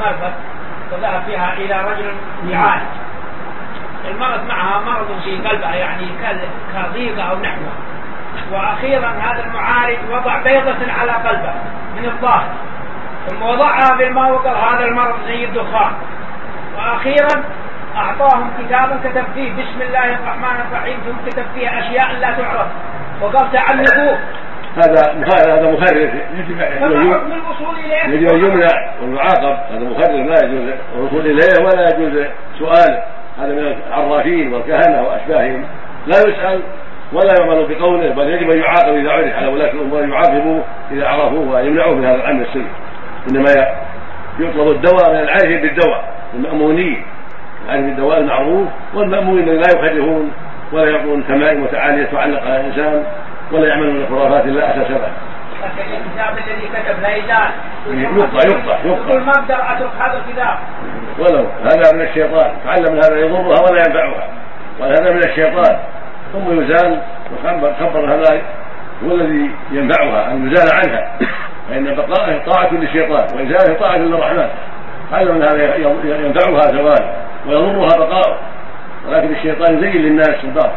مرفق وذهب فيها إلى رجل يعالج المرض معها مرض في قلبها يعني كضيقة أو نحوه وأخيرا هذا المعالج وضع بيضة على قلبه من الظاهر ثم وضعها في الماء وقال هذا المرض زي الدخان. وأخيرا أعطاهم كتابا كتب فيه بسم الله الرحمن الرحيم. ثم كتب فيه أشياء لا تعرف. وقال تعلقوه. هذا هذا مخرر. يجب يجب أن يمنع ويعاقب هذا مخرر لا يجوز. الوصول إليه ولا يجوز. سؤاله هذا من العرافين والكهنة وأشباههم. لا يسأل ولا يعمل بقوله بل يجب أن يعاقب إذا عرف. على ولاة الأمور يعاقبوا إذا عرفوه ويمنعوه من هذا العمل السيء إنما يطلب الدواء من العارفين بالدواء. المأمونين. العارف بالدواء المعروف والمأمونين الذين لا يخرفون ولا يعطون تمائم وتعالي تعلق على الإنسان. ولا يعملون خرافات لا أساس لها. لكن الكتاب الذي كتب لا يزال يقطع يقطع يقطع. يقول ما أقدر اترك هذا الكتاب ولو هذا من الشيطان تعلم هذا يضرها ولا ينفعها. وهذا من الشيطان. ثم يزال وخبر خبر هذا هو الذي ينفعها أن يزال عنها. فإن بقائه طاعة للشيطان وإزاله طاعة للرحمن. هذا من هذا ينفعها زواله ويضرها بقاؤه. ولكن الشيطان يزين للناس الباطل.